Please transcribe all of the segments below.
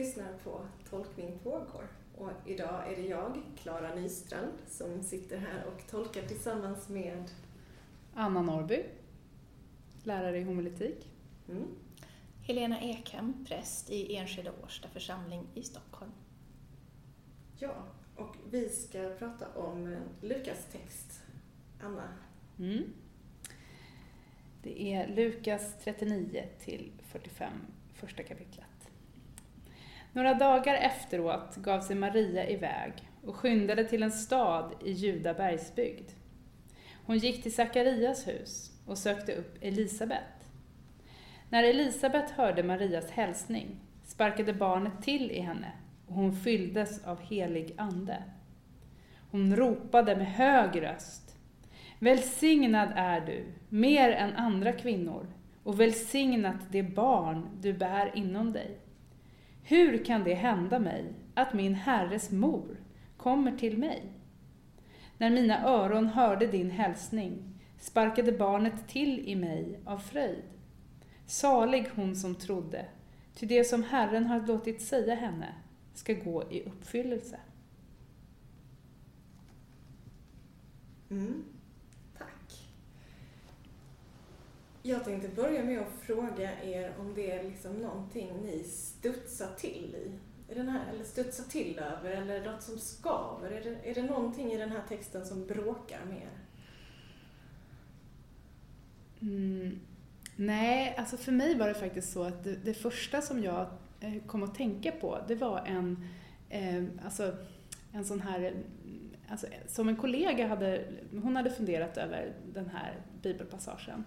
lyssnar på Tolkning pågår. Och idag är det jag, Klara Nystrand, som sitter här och tolkar tillsammans med Anna Norby, lärare i homiletik. Mm. Helena Ekhem, präst i Enskede Årsta församling i Stockholm. Ja, och vi ska prata om Lukas text. Anna? Mm. Det är Lukas 39 till 45, första kapitlet. Några dagar efteråt gav sig Maria iväg och skyndade till en stad i Juda bergsbygd. Hon gick till Sakarias hus och sökte upp Elisabet. När Elisabet hörde Marias hälsning sparkade barnet till i henne och hon fylldes av helig ande. Hon ropade med hög röst. Välsignad är du, mer än andra kvinnor, och välsignat det barn du bär inom dig. Hur kan det hända mig att min Herres mor kommer till mig? När mina öron hörde din hälsning sparkade barnet till i mig av fröjd. Salig hon som trodde, ty det som Herren har låtit säga henne ska gå i uppfyllelse. Mm. Tack. Jag tänkte börja med att fråga er om det är liksom någonting ni studsar till i. den här, eller studsar till över, eller något som skaver? Är det, är det någonting i den här texten som bråkar med er? Mm. Nej, alltså för mig var det faktiskt så att det, det första som jag eh, kom att tänka på, det var en, eh, alltså, en sån här, alltså, som en kollega hade, hon hade funderat över den här bibelpassagen.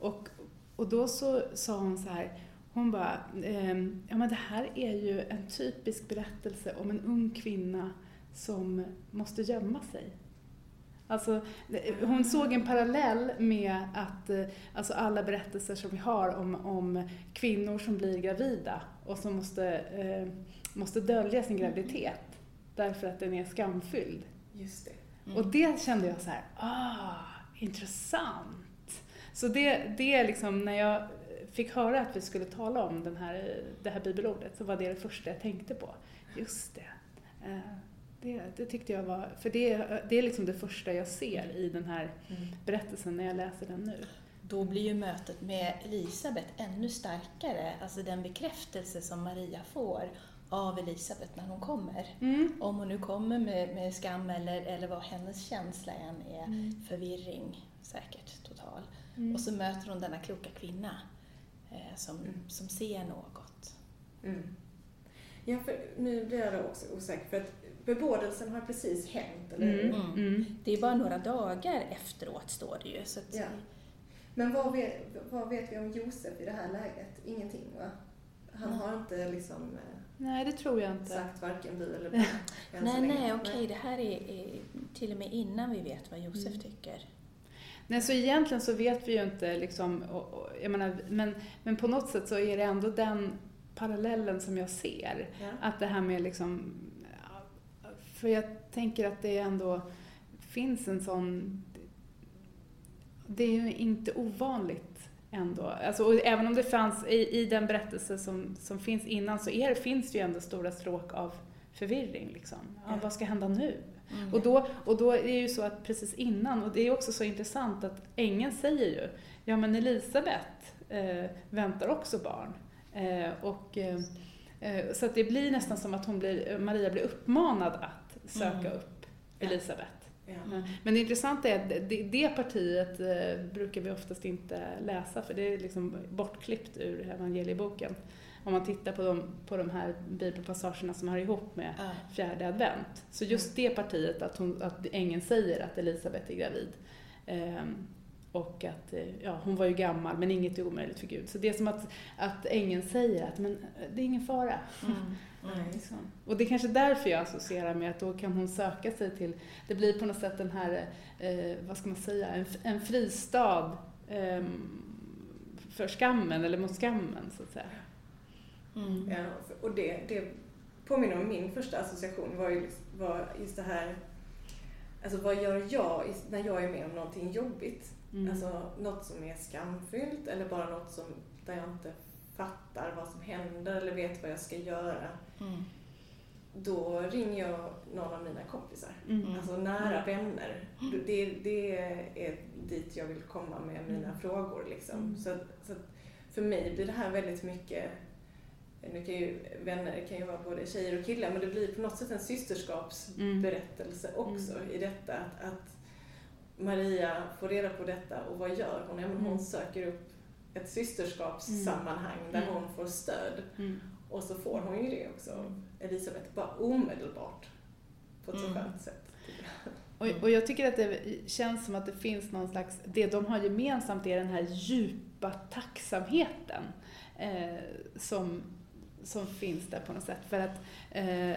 Och, och då så sa hon så här, hon bara, eh, ja men det här är ju en typisk berättelse om en ung kvinna som måste gömma sig. Alltså, hon såg en parallell med att eh, alltså alla berättelser som vi har om, om kvinnor som blir gravida och som måste, eh, måste dölja sin graviditet därför att den är skamfylld. Just det. Mm. Och det kände jag så här, ah, intressant. Så det, det är liksom, när jag fick höra att vi skulle tala om den här, det här bibelordet så var det det första jag tänkte på. Just det. Eh, det, det, tyckte jag var, för det, det är liksom det första jag ser i den här mm. berättelsen när jag läser den nu. Då blir ju mötet med Elisabet ännu starkare, alltså den bekräftelse som Maria får av Elisabet när hon kommer. Mm. Om hon nu kommer med, med skam eller, eller vad hennes känsla än är, mm. förvirring säkert total. Mm. Och så möter hon denna kloka kvinna eh, som, mm. som ser något. Mm. Ja, för nu blir jag då också osäker, för att bebådelsen har precis hänt, eller mm. Mm. mm. Det är bara några dagar efteråt, står det ju. Så att... ja. Men vad vet, vad vet vi om Josef i det här läget? Ingenting, va? Han har inte liksom... Eh, nej, det tror jag inte. Sagt varken bu eller bä. nej, nej, okej. Okay. Det här är, är, till och med innan vi vet vad Josef mm. tycker. Nej, så egentligen så vet vi ju inte liksom, jag menar, men, men på något sätt så är det ändå den parallellen som jag ser. Ja. Att det här med liksom för jag tänker att det ändå finns en sån... Det är ju inte ovanligt ändå. Alltså, även om det fanns i, i den berättelse som, som finns innan så är, finns det ju ändå stora stråk av förvirring. Liksom. Ja, vad ska hända nu? Mm. Och, då, och då är det ju så att precis innan, och det är också så intressant att ängeln säger ju, ja men Elisabet eh, väntar också barn. Eh, och, eh, eh så att det blir nästan som att hon blir, Maria blir uppmanad att söka mm. upp Elisabet. Ja. Men, men det intressanta är att det, det partiet eh, brukar vi oftast inte läsa för det är liksom bortklippt ur evangelieboken. Om man tittar på de, på de här bibelpassagerna som hör ihop med ja. fjärde advent. Så just det partiet, att, hon, att ängeln säger att Elisabet är gravid, eh, och att eh, ja, hon var ju gammal men inget är omöjligt för Gud. Så det är som att, att ängeln säger att men, det är ingen fara. Mm. Mm. liksom. Och det är kanske därför jag associerar med att då kan hon söka sig till, det blir på något sätt den här, eh, vad ska man säga, en, en fristad eh, för skammen eller mot skammen så att säga. Mm. Ja, och det, det påminner om min första association var ju var just det här, alltså vad gör jag när jag är med om någonting jobbigt? Mm. Alltså något som är skamfyllt eller bara något som, där jag inte fattar vad som händer eller vet vad jag ska göra. Mm. Då ringer jag någon av mina kompisar, mm. alltså nära mm. vänner. Det, det är dit jag vill komma med mina mm. frågor. Liksom. Mm. Så, så för mig blir det här väldigt mycket nu kan ju vänner kan ju vara både tjejer och killar, men det blir på något sätt en systerskapsberättelse mm. också mm. i detta. Att, att, Maria får reda på detta och vad gör hon? Ja, men hon mm. söker upp ett systerskapssammanhang mm. där hon får stöd. Mm. Och så får hon ju det också, Elisabeth, bara omedelbart på ett så skönt sätt. Och, och jag tycker att det känns som att det finns någon slags, det de har gemensamt är den här djupa tacksamheten eh, som som finns där på något sätt. För att, eh,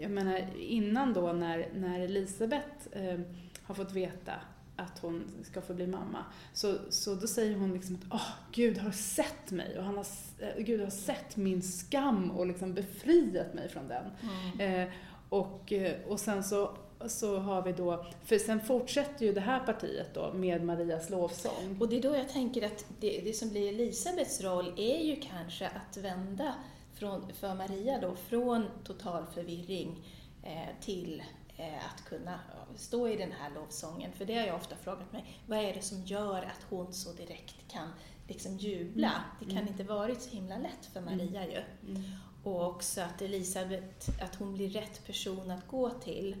jag menar innan då när, när Elisabeth eh, har fått veta att hon ska få bli mamma, så, så då säger hon liksom att oh, Gud har sett mig och han har, eh, Gud har sett min skam och liksom befriat mig från den. Mm. Eh, och, eh, och sen så så har vi då, för sen fortsätter ju det här partiet då med Marias lovsång. Och det är då jag tänker att det, det som blir Elisabets roll är ju kanske att vända från, för Maria då, från total förvirring eh, till eh, att kunna stå i den här lovsången. För det har jag ofta frågat mig, vad är det som gör att hon så direkt kan liksom jubla? Mm. Det kan mm. inte varit så himla lätt för mm. Maria ju. Mm. Och också att Elisabet, att hon blir rätt person att gå till.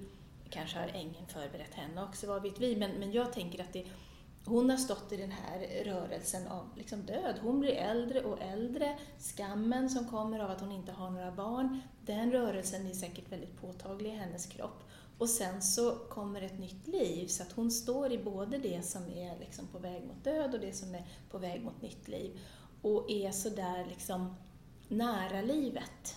Kanske har ängeln förberett henne också, vad vet vi, men, men jag tänker att det hon har stått i den här rörelsen av liksom död. Hon blir äldre och äldre. Skammen som kommer av att hon inte har några barn, den rörelsen är säkert väldigt påtaglig i hennes kropp. Och sen så kommer ett nytt liv, så att hon står i både det som är liksom på väg mot död och det som är på väg mot nytt liv. Och är sådär liksom nära livet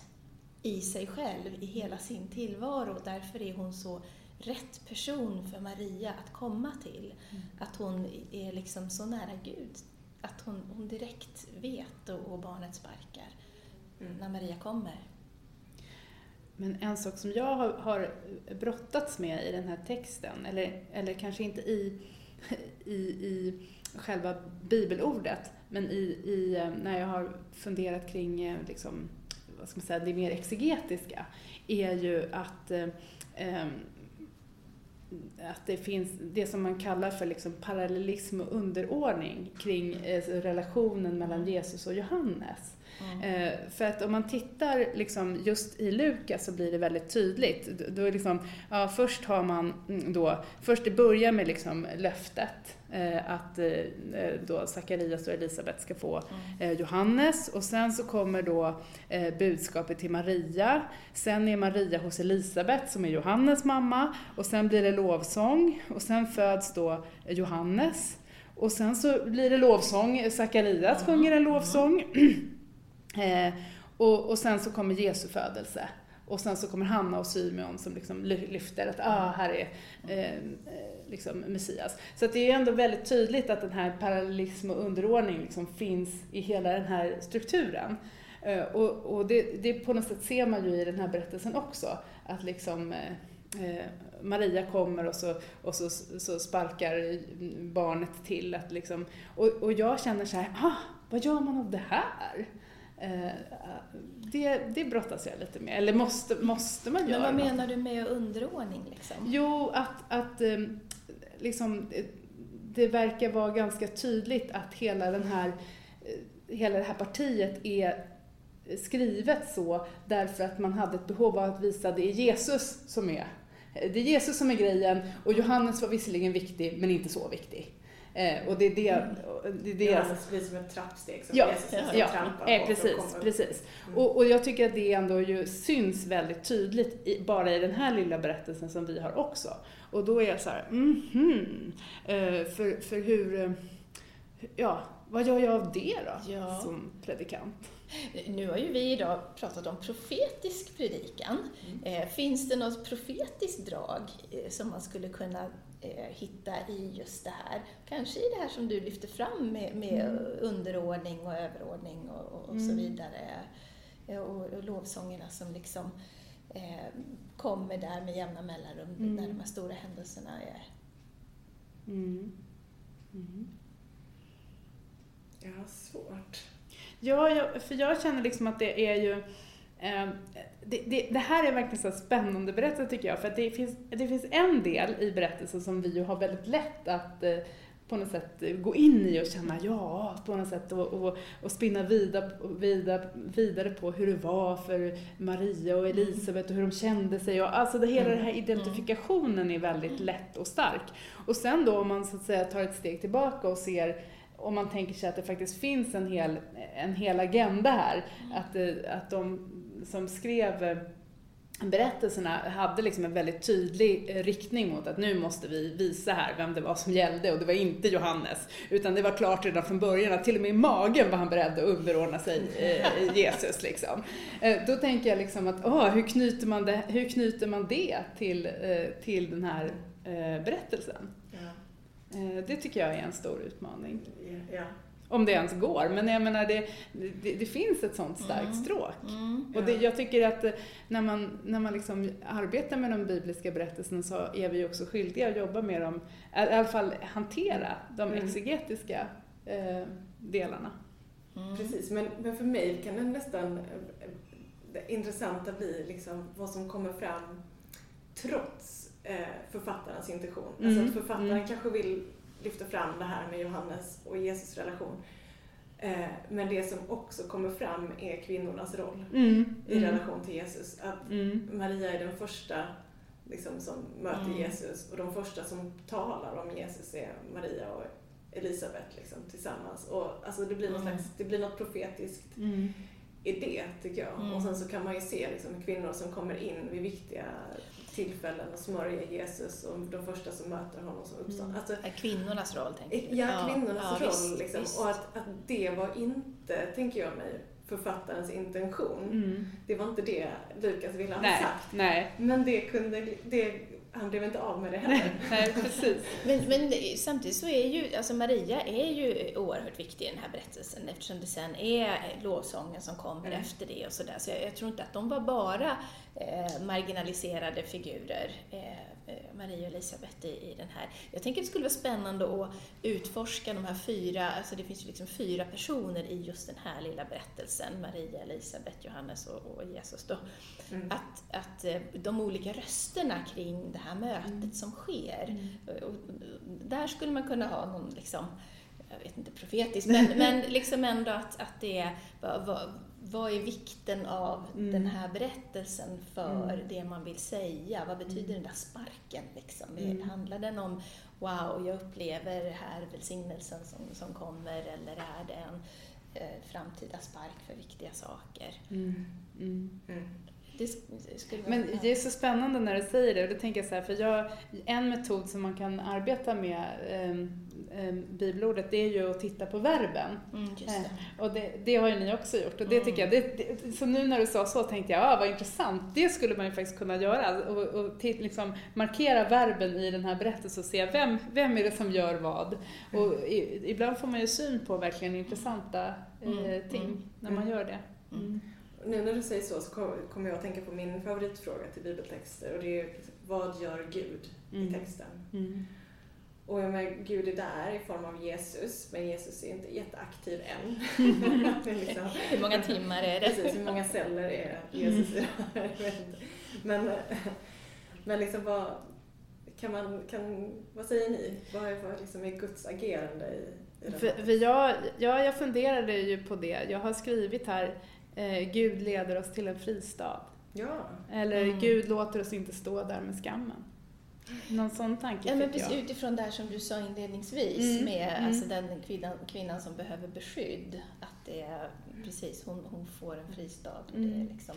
i sig själv, i hela sin tillvaro. Därför är hon så rätt person för Maria att komma till. Mm. Att hon är liksom så nära Gud. Att hon, hon direkt vet och, och barnet sparkar mm. när Maria kommer. Men en sak som jag har, har brottats med i den här texten, eller, eller kanske inte i, i, i själva bibelordet, men i, i, eh, när jag har funderat kring eh, liksom, vad ska man säga, det mer exegetiska, är ju att eh, eh att det finns det som man kallar för liksom parallellism och underordning kring eh, relationen mellan Jesus och Johannes. Mm. För att om man tittar liksom just i Lukas så blir det väldigt tydligt. Då är liksom, ja, först har man mm, då, först det börjar med liksom löftet eh, att då Sakarias och Elisabet ska få mm. Johannes och sen så kommer då budskapet till Maria. Sen är Maria hos Elisabet som är Johannes mamma och sen blir det lovsång och sen föds då Johannes och sen så blir det lovsång, Sakarias mm. sjunger en lovsång. Eh, och, och sen så kommer Jesu födelse. Och sen så kommer Hanna och Symeon som liksom lyfter att ah, här är eh, eh, liksom Messias. Så att det är ändå väldigt tydligt att den här parallellism och underordning liksom finns i hela den här strukturen. Eh, och, och det, det, på något sätt ser man ju i den här berättelsen också, att liksom eh, eh, Maria kommer och så, och så, så sparkar barnet till. Att liksom, och, och jag känner så här, ah, vad gör man av det här? Eh, det, det brottas jag lite med. Eller måste, måste man göra Men vad menar du med underordning? Liksom? Jo, att, att liksom, eh, det verkar vara ganska tydligt att hela, den här, eh, hela det här partiet är skrivet så därför att man hade ett behov av att visa att det är Jesus som är eh, det är Jesus som är grejen och Johannes var visserligen viktig men inte så viktig. Eh, och det är det... Mm. Det, är det Johannes blir som ett trappsteg som ja, Jesus ska ja, trampa eh, precis, precis. Mm. Och, och, jag tycker att det ändå ju syns väldigt tydligt i, bara i den här lilla berättelsen som vi har också. Och då är jag så här, mm -hmm. eh, för, för hur... Eh, ja, vad gör jag av det då, ja. som predikant? Nu har ju vi idag pratat om profetisk predikan. Mm. Eh, finns det något profetiskt drag som man skulle kunna hitta i just det här. Kanske i det här som du lyfter fram med, med mm. underordning och överordning och, och, och mm. så vidare. Eh, och, och lovsångerna som liksom eh, kommer där med jämna mellanrum mm. när de här stora händelserna är. Mm. Mm. Ja, svårt. Ja, jag, för jag känner liksom att det är ju eh, det, det, det, här är verkligen så spännande berättelse tycker jag, för att det finns, det finns en del i berättelsen som vi ju har väldigt lätt att eh, på något sätt gå in i och känna ja, på något sätt och, och, och spinna vidare, vidare, vidare på hur det var för Maria och Elisabet och hur de kände sig. Och, alltså det, hela den här mm. identifikationen är väldigt lätt och stark. Och sen då om man så att säga tar ett steg tillbaka och ser om man tänker sig att det faktiskt finns en hel, en hel agenda här, att, eh, att de som skrev berättelserna hade liksom en väldigt tydlig eh, riktning mot att nu måste vi visa här vem det var som gällde och det var inte Johannes. Utan det var klart redan från början att till och med i magen var han beredd att underordna sig eh, Jesus. Liksom. Eh, då tänker jag liksom att oh, hur, knyter man det, hur knyter man det till, eh, till den här eh, berättelsen? Ja. Eh, det tycker jag är en stor utmaning. Ja. Om det ens går. Men jag menar, det, det, det finns ett sånt starkt mm. stråk. Mm. Och det, jag tycker att när man, när man liksom arbetar med de bibliska berättelserna så är vi också skyldiga att jobba med dem, i alla fall hantera de mm. exegetiska eh, delarna. Mm. Precis, men, men för mig kan det nästan det intressanta bli liksom vad som kommer fram trots eh, författarens intention. Alltså att författaren mm. kanske vill lyfter fram det här med Johannes och Jesus relation. Eh, men det som också kommer fram är kvinnornas roll mm. i mm. relation till Jesus. Att mm. Maria är den första liksom, som möter mm. Jesus och de första som talar om Jesus är Maria och Elisabet liksom, tillsammans. Och, alltså, det, blir något mm. slags, det blir något profetiskt mm. i det, tycker jag. Och sen så kan man ju se liksom, kvinnor som kommer in vid viktiga tillfällen och smörja Jesus och de första som möter honom som uppstånd. Mm. Alltså, kvinnornas roll, tänker du? Ja, kvinnornas ja, roll. Visst, liksom. visst. Och att, att det var inte, tänker jag mig, författarens intention. Mm. Det var inte det Lukas ville ha nej, sagt. Nej. Men det kunde, det, han blev inte av med det heller. Nej, precis. men, men samtidigt så är ju, alltså Maria är ju oerhört viktig i den här berättelsen eftersom det sen är lovsången som kommer mm. efter det och sådär. Så jag, jag, tror inte att de var bara eh, marginaliserade figurer, eh, eh, Maria och Elisabet, i, i den här. Jag tänker att det skulle vara spännande att utforska de här fyra, alltså det finns ju liksom fyra personer i just den här lilla berättelsen, Maria, Elisabet, Johannes och, och Jesus då. Mm. Att, att eh, de olika rösterna kring det här mötet mm. som sker, mm. och, där skulle man kunna ha någon liksom, jag vet inte profetiskt, men, men liksom ändå att, att det är, vad, vad, vad är vikten av mm. den här berättelsen för mm. det man vill säga? Vad betyder mm. den där sparken? Liksom? Mm. Handlar den om wow, jag upplever här välsignelsen som, som kommer eller är det en eh, framtida spark för viktiga saker? Mm. Mm. Det, det Men det är så spännande när du säger det och då tänker jag så här, för jag, en metod som man kan arbeta med eh, eh, bibelordet det är ju att titta på verben. Mm, eh, och det, det, har ju ni också gjort och det mm. tycker jag, det, det, så nu när du sa så tänkte jag, ah, vad intressant, det skulle man ju faktiskt kunna göra och, och till, liksom, markera verben i den här berättelsen och se vem, vem är det som gör vad. Mm. Och i, ibland får man ju syn på verkligen intressanta eh, mm, ting mm, när man gör det. Mm nu när du säger så så kommer jag att tänka på min favoritfråga till bibeltexter och det är vad gör Gud mm. i texten? Mm. Och jag menar, Gud är där i form av Jesus, men Jesus är inte jätteaktiv än. liksom, hur många timmar är det? Precis, hur många celler är Jesus idag? men, men liksom vad, kan man, kan, vad säger ni? Vad, vad liksom är Guds agerande i, i för, för jag, ja, jag funderade ju på det. Jag har skrivit här eh, Gud leder oss till en fristad. Ja. Eller mm. Gud låter oss inte stå där med skammen. Någon sån tanke ja, men precis, jag. Utifrån det här som du sa inledningsvis mm. med mm. Alltså den kvinnan, kvinnan som behöver beskydd. Att det är precis, hon, hon får en fristad. Och det är mm. liksom,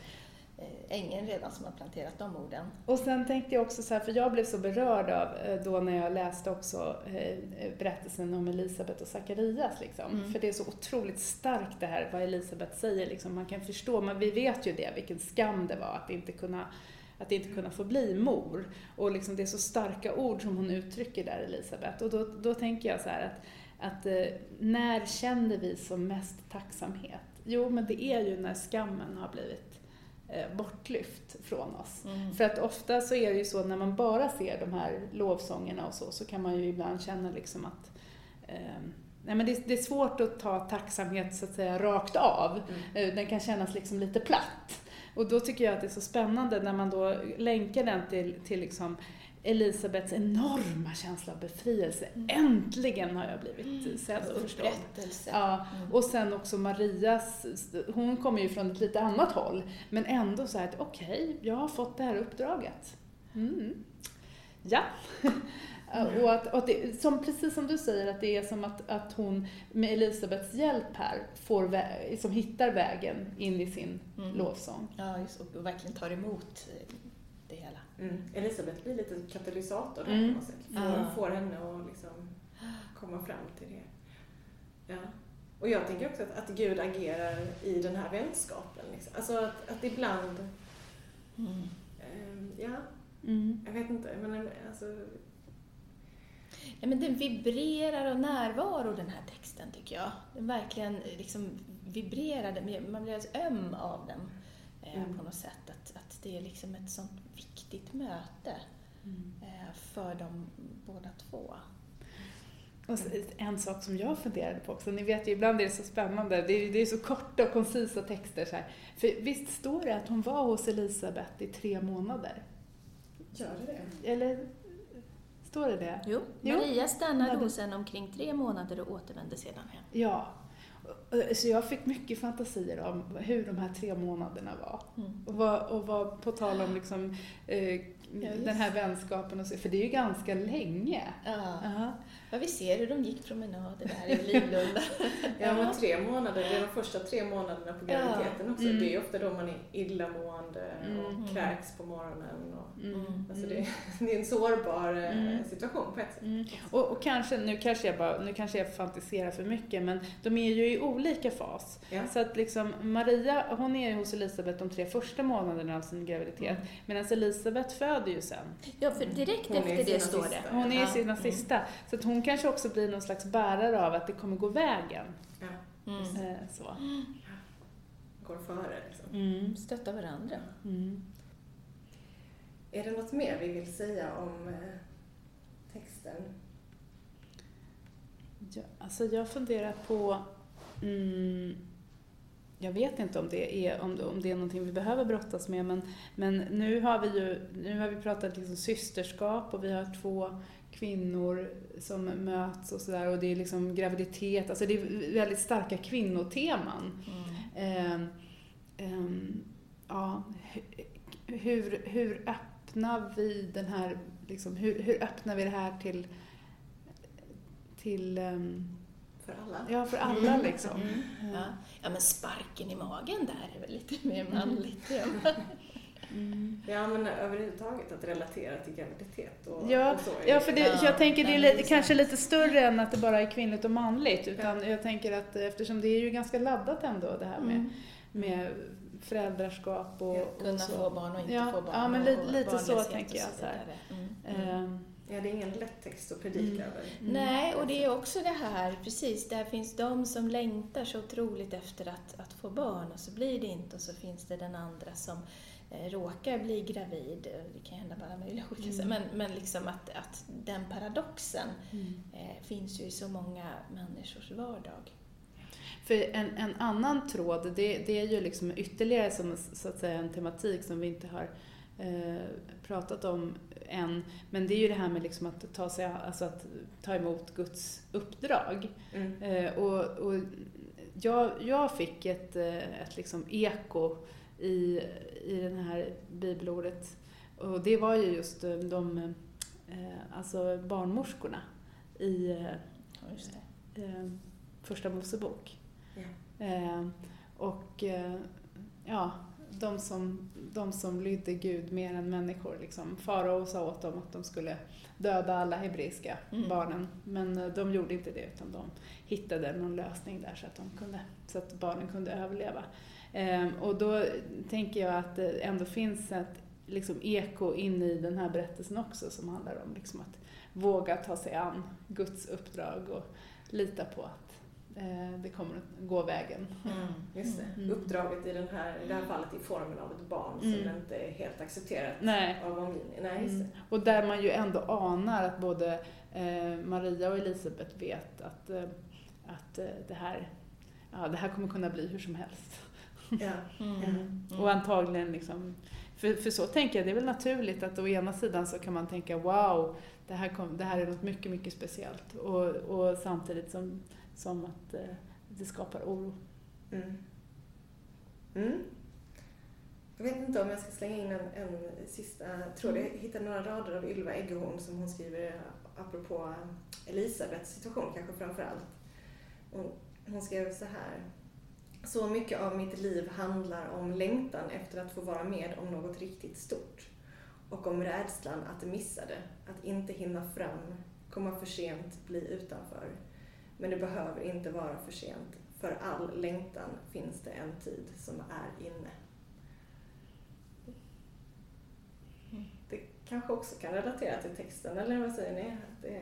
ängen redan som har planterat de orden. Och sen tänkte jag också så här, för jag blev så berörd av eh, då när jag läste också eh, berättelsen om Elisabet och Sakarias. Liksom. Mm. För det är så otroligt starkt det här vad Elisabet säger. Liksom. Man kan förstå, men vi vet ju det, vilken skam det var att inte kunna att inte kunna få bli mor. Och liksom det är så starka ord som hon uttrycker där, Elisabet. Och då, då tänker jag så här att, att när känner vi som mest tacksamhet? Jo, men det är ju när skammen har blivit Eh, bortlyft från oss. Mm. För att ofta så är det ju så när man bara ser de här lovsångerna och så, så kan man ju ibland känna liksom att eh, nej men det, det, är svårt att ta tacksamhet så att säga rakt av. Mm. Den kan kännas liksom lite platt. Och då tycker jag att det är så spännande när man då länkar den till, till liksom Elisabeths enorma känsla av befrielse. Mm. Äntligen har jag blivit mm. sedd och förstådd. Ja, mm. Och sen också Marias, hon kommer ju från ett lite annat håll, men ändå så här att okej, okay, jag har fått det här uppdraget. Mm. Ja. Mm. Och att, och att det, som, precis som du säger, att det är som att, att hon med Elisabeths hjälp här får vä som hittar vägen in i sin mm. lovsång. Ja, just, och verkligen tar emot eh, det hela. Mm. Elisabeth blir lite katalysator där mm. på något sätt. Får, ah. får henne att liksom komma fram till det. Ja. Och jag tänker också att, att Gud agerar i den här vänskapen. Liksom. Alltså att, att ibland... Mm. Um, ja, mm. jag vet inte. Men alltså, Ja, men den vibrerar av närvaro den här texten tycker jag. Den verkligen liksom vibrerar, man blir alltså öm av den eh, mm. på något sätt. Att, att det är liksom ett sånt viktigt möte mm. eh, för dem båda två. Och en sak som jag funderade på också, ni vet ju ibland är det så spännande, det är, det är så korta och koncisa texter så här. För visst står det att hon var hos Elisabet i tre månader? Gör det det? Eller Står det det? Jo, Maria stannade hos henne omkring tre månader och återvände sedan hem. Ja. Så jag fick mycket fantasier om hur de här tre månaderna var. Mm. Och, var och var på tal om liksom, eh, ja, den här vänskapen, och så, för det är ju ganska länge. Ja. Uh -huh. Ja, vi ser hur de gick promenader där i Livlunda. ja, men tre månader, det är de första tre månaderna på graviditeten ja. också. Mm. Det är ofta då man är illamående och mm. kräks på morgonen. Och, mm. Alltså det, det, är en sårbar eh, mm. situation på ett sätt. Mm. Och, och, kanske, nu kanske, jag bara, nu kanske jag fantiserar för mycket, men de är ju i olika fas. Ja. Så att liksom Maria, hon är hos Elisabet de tre första månaderna av sin graviditet, mm. medan Elisabet föder ju sen. Ja, för direkt efter det står det. Hon är i sina sista. Så att hon hon kanske också blir någon slags bärare av att det kommer gå vägen. Ja. Mm. Eh, så. Går före liksom. Mm. Stötta varandra. Mm. Är det något mer vi vill säga om eh, texten? Ja, alltså jag funderar på mm, jag vet inte om det är, om, om det är någonting vi behöver brottas med men, men nu har vi ju nu har vi pratat liksom systerskap och vi har två kvinnor som möts och sådär och det är liksom graviditet, alltså det är väldigt starka kvinnoteman. Mm. Eh, eh, ja, hur, hur öppnar vi den här, liksom, hur, hur öppnar vi det här till, till um, för alla? Ja, för alla mm. liksom. Mm. Ja. ja, men sparken i magen där är väl lite mer manligt. Mm. Ja, men överhuvudtaget att relatera till graviditet och, ja, och så. Ja, för det, ja, jag tänker det är lite, kanske lite större än att det bara är kvinnligt och manligt. Utan ja. jag tänker att eftersom det är ju ganska laddat ändå det här med, mm. med föräldraskap och, ja, Kunna och få barn och inte ja, få barn. Ja, men lite, lite så tänker jag. Så mm. Mm. Ja, det är ingen lätt text att predika mm. över. Mm. Nej, och det är också det här, precis, där finns de som längtar så otroligt efter att, att få barn och så blir det inte och så finns det den andra som Eh, råkar bli gravid, det kan hända på alla möjliga olika sätt, mm. men, men liksom att, att den paradoxen mm. eh, finns ju i så många människors vardag. För en, en annan tråd, det, det är ju liksom ytterligare som så att säga en tematik som vi inte har eh, pratat om än, men det är ju det här med liksom att, ta sig, alltså att ta emot Guds uppdrag. Mm. Eh, och, och jag, jag fick ett, eh, ett liksom eko i, i det här bibelordet. Och det var ju just eh, de, eh, alltså barnmorskorna i eh, Första Mosebok. Ja. och ja, de som, de som lydde Gud mer än människor. Liksom. Farao sa åt dem att de skulle döda alla hebreiska mm. barnen. Men de gjorde inte det utan de hittade någon lösning där så att, de kunde, så att barnen kunde överleva. Ehm, och då tänker jag att det ändå finns ett liksom, eko in i den här berättelsen också som handlar om liksom, att våga ta sig an Guds uppdrag och lita på eh, det kommer att gå vägen. Mm, just det. Mm. Uppdraget i, den här, i det här fallet i formen av ett barn mm. som inte är helt accepterat Nej. av omgivningen. Nej, just mm. Och där man ju ändå anar att både eh, Maria och Elisabet vet att, eh, att det här, ja, det här kommer kunna bli hur som helst. Ja. Mm. Mm. Och antagligen liksom, för, för så tänker jag, det är väl naturligt att å ena sidan så kan man tänka wow, det här, kom, det här är något mycket, mycket speciellt. Och, och samtidigt som, som att eh, det skapar oro. Mm. Mm. Jag vet inte om jag ska slänga in en, en sista tråd. Jag hittade några rader av Ylva Eggehorn som hon skriver eh, apropå eh, Elisabeths situation kanske framför allt. Hon, hon skrev så här. Så mycket av mitt liv handlar om längtan efter att få vara med om något riktigt stort. Och om rädslan att missa det, att inte hinna fram, komma för sent, bli utanför. Men det behöver inte vara för sent. För all längtan finns det en tid som är inne. Det kanske också kan relatera till texten, eller vad säger ni? Det.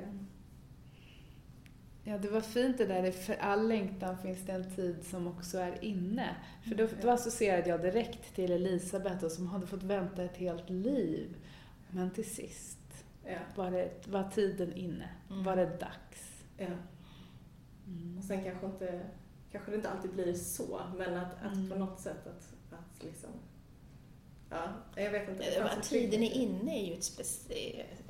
Ja, det var fint det där, för all längtan finns det en tid som också är inne. För då, då associerade jag direkt till Elisabet som hade fått vänta ett helt liv. Men till sist ja. var, det, var tiden inne, mm. var det dags. Ja. Mm. Och sen kanske, inte, kanske det inte alltid blir så, men att, att mm. på något sätt att, att liksom Ja, jag vet inte. Att tiden är inne är ju ett speciellt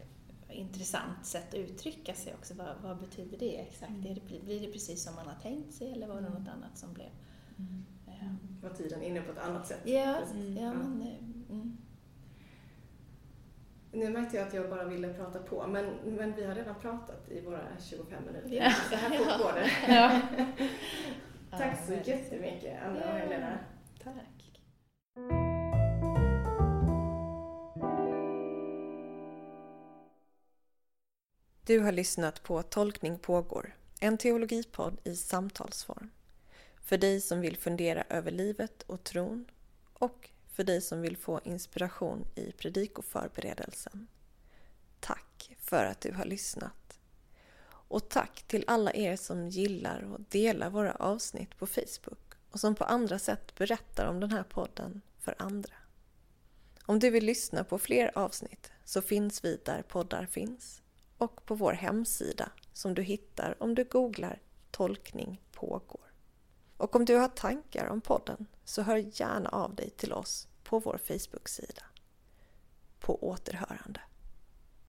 intressant sätt att uttrycka sig också. Vad, vad betyder det exakt? Mm. Det, blir det precis som man har tänkt sig eller var det mm. något annat som blev? Mm. Ja. Var tiden inne på ett annat sätt? Ja, mm. ja men... Nu märkte jag att jag bara ville prata på, men, men vi har redan pratat i våra 25 minuter. Ja. Så här fort går det. Ja. Tack så jättemycket, Anna och Helena. Tack. Du har lyssnat på Tolkning pågår, en teologipodd i samtalsform. För dig som vill fundera över livet och tron och för dig som vill få inspiration i predikoförberedelsen. Tack för att du har lyssnat. Och tack till alla er som gillar och delar våra avsnitt på Facebook och som på andra sätt berättar om den här podden för andra. Om du vill lyssna på fler avsnitt så finns vi där poddar finns och på vår hemsida som du hittar om du googlar Tolkning pågår. Och om du har tankar om podden så hör gärna av dig till oss på vår Facebook-sida. På återhörande.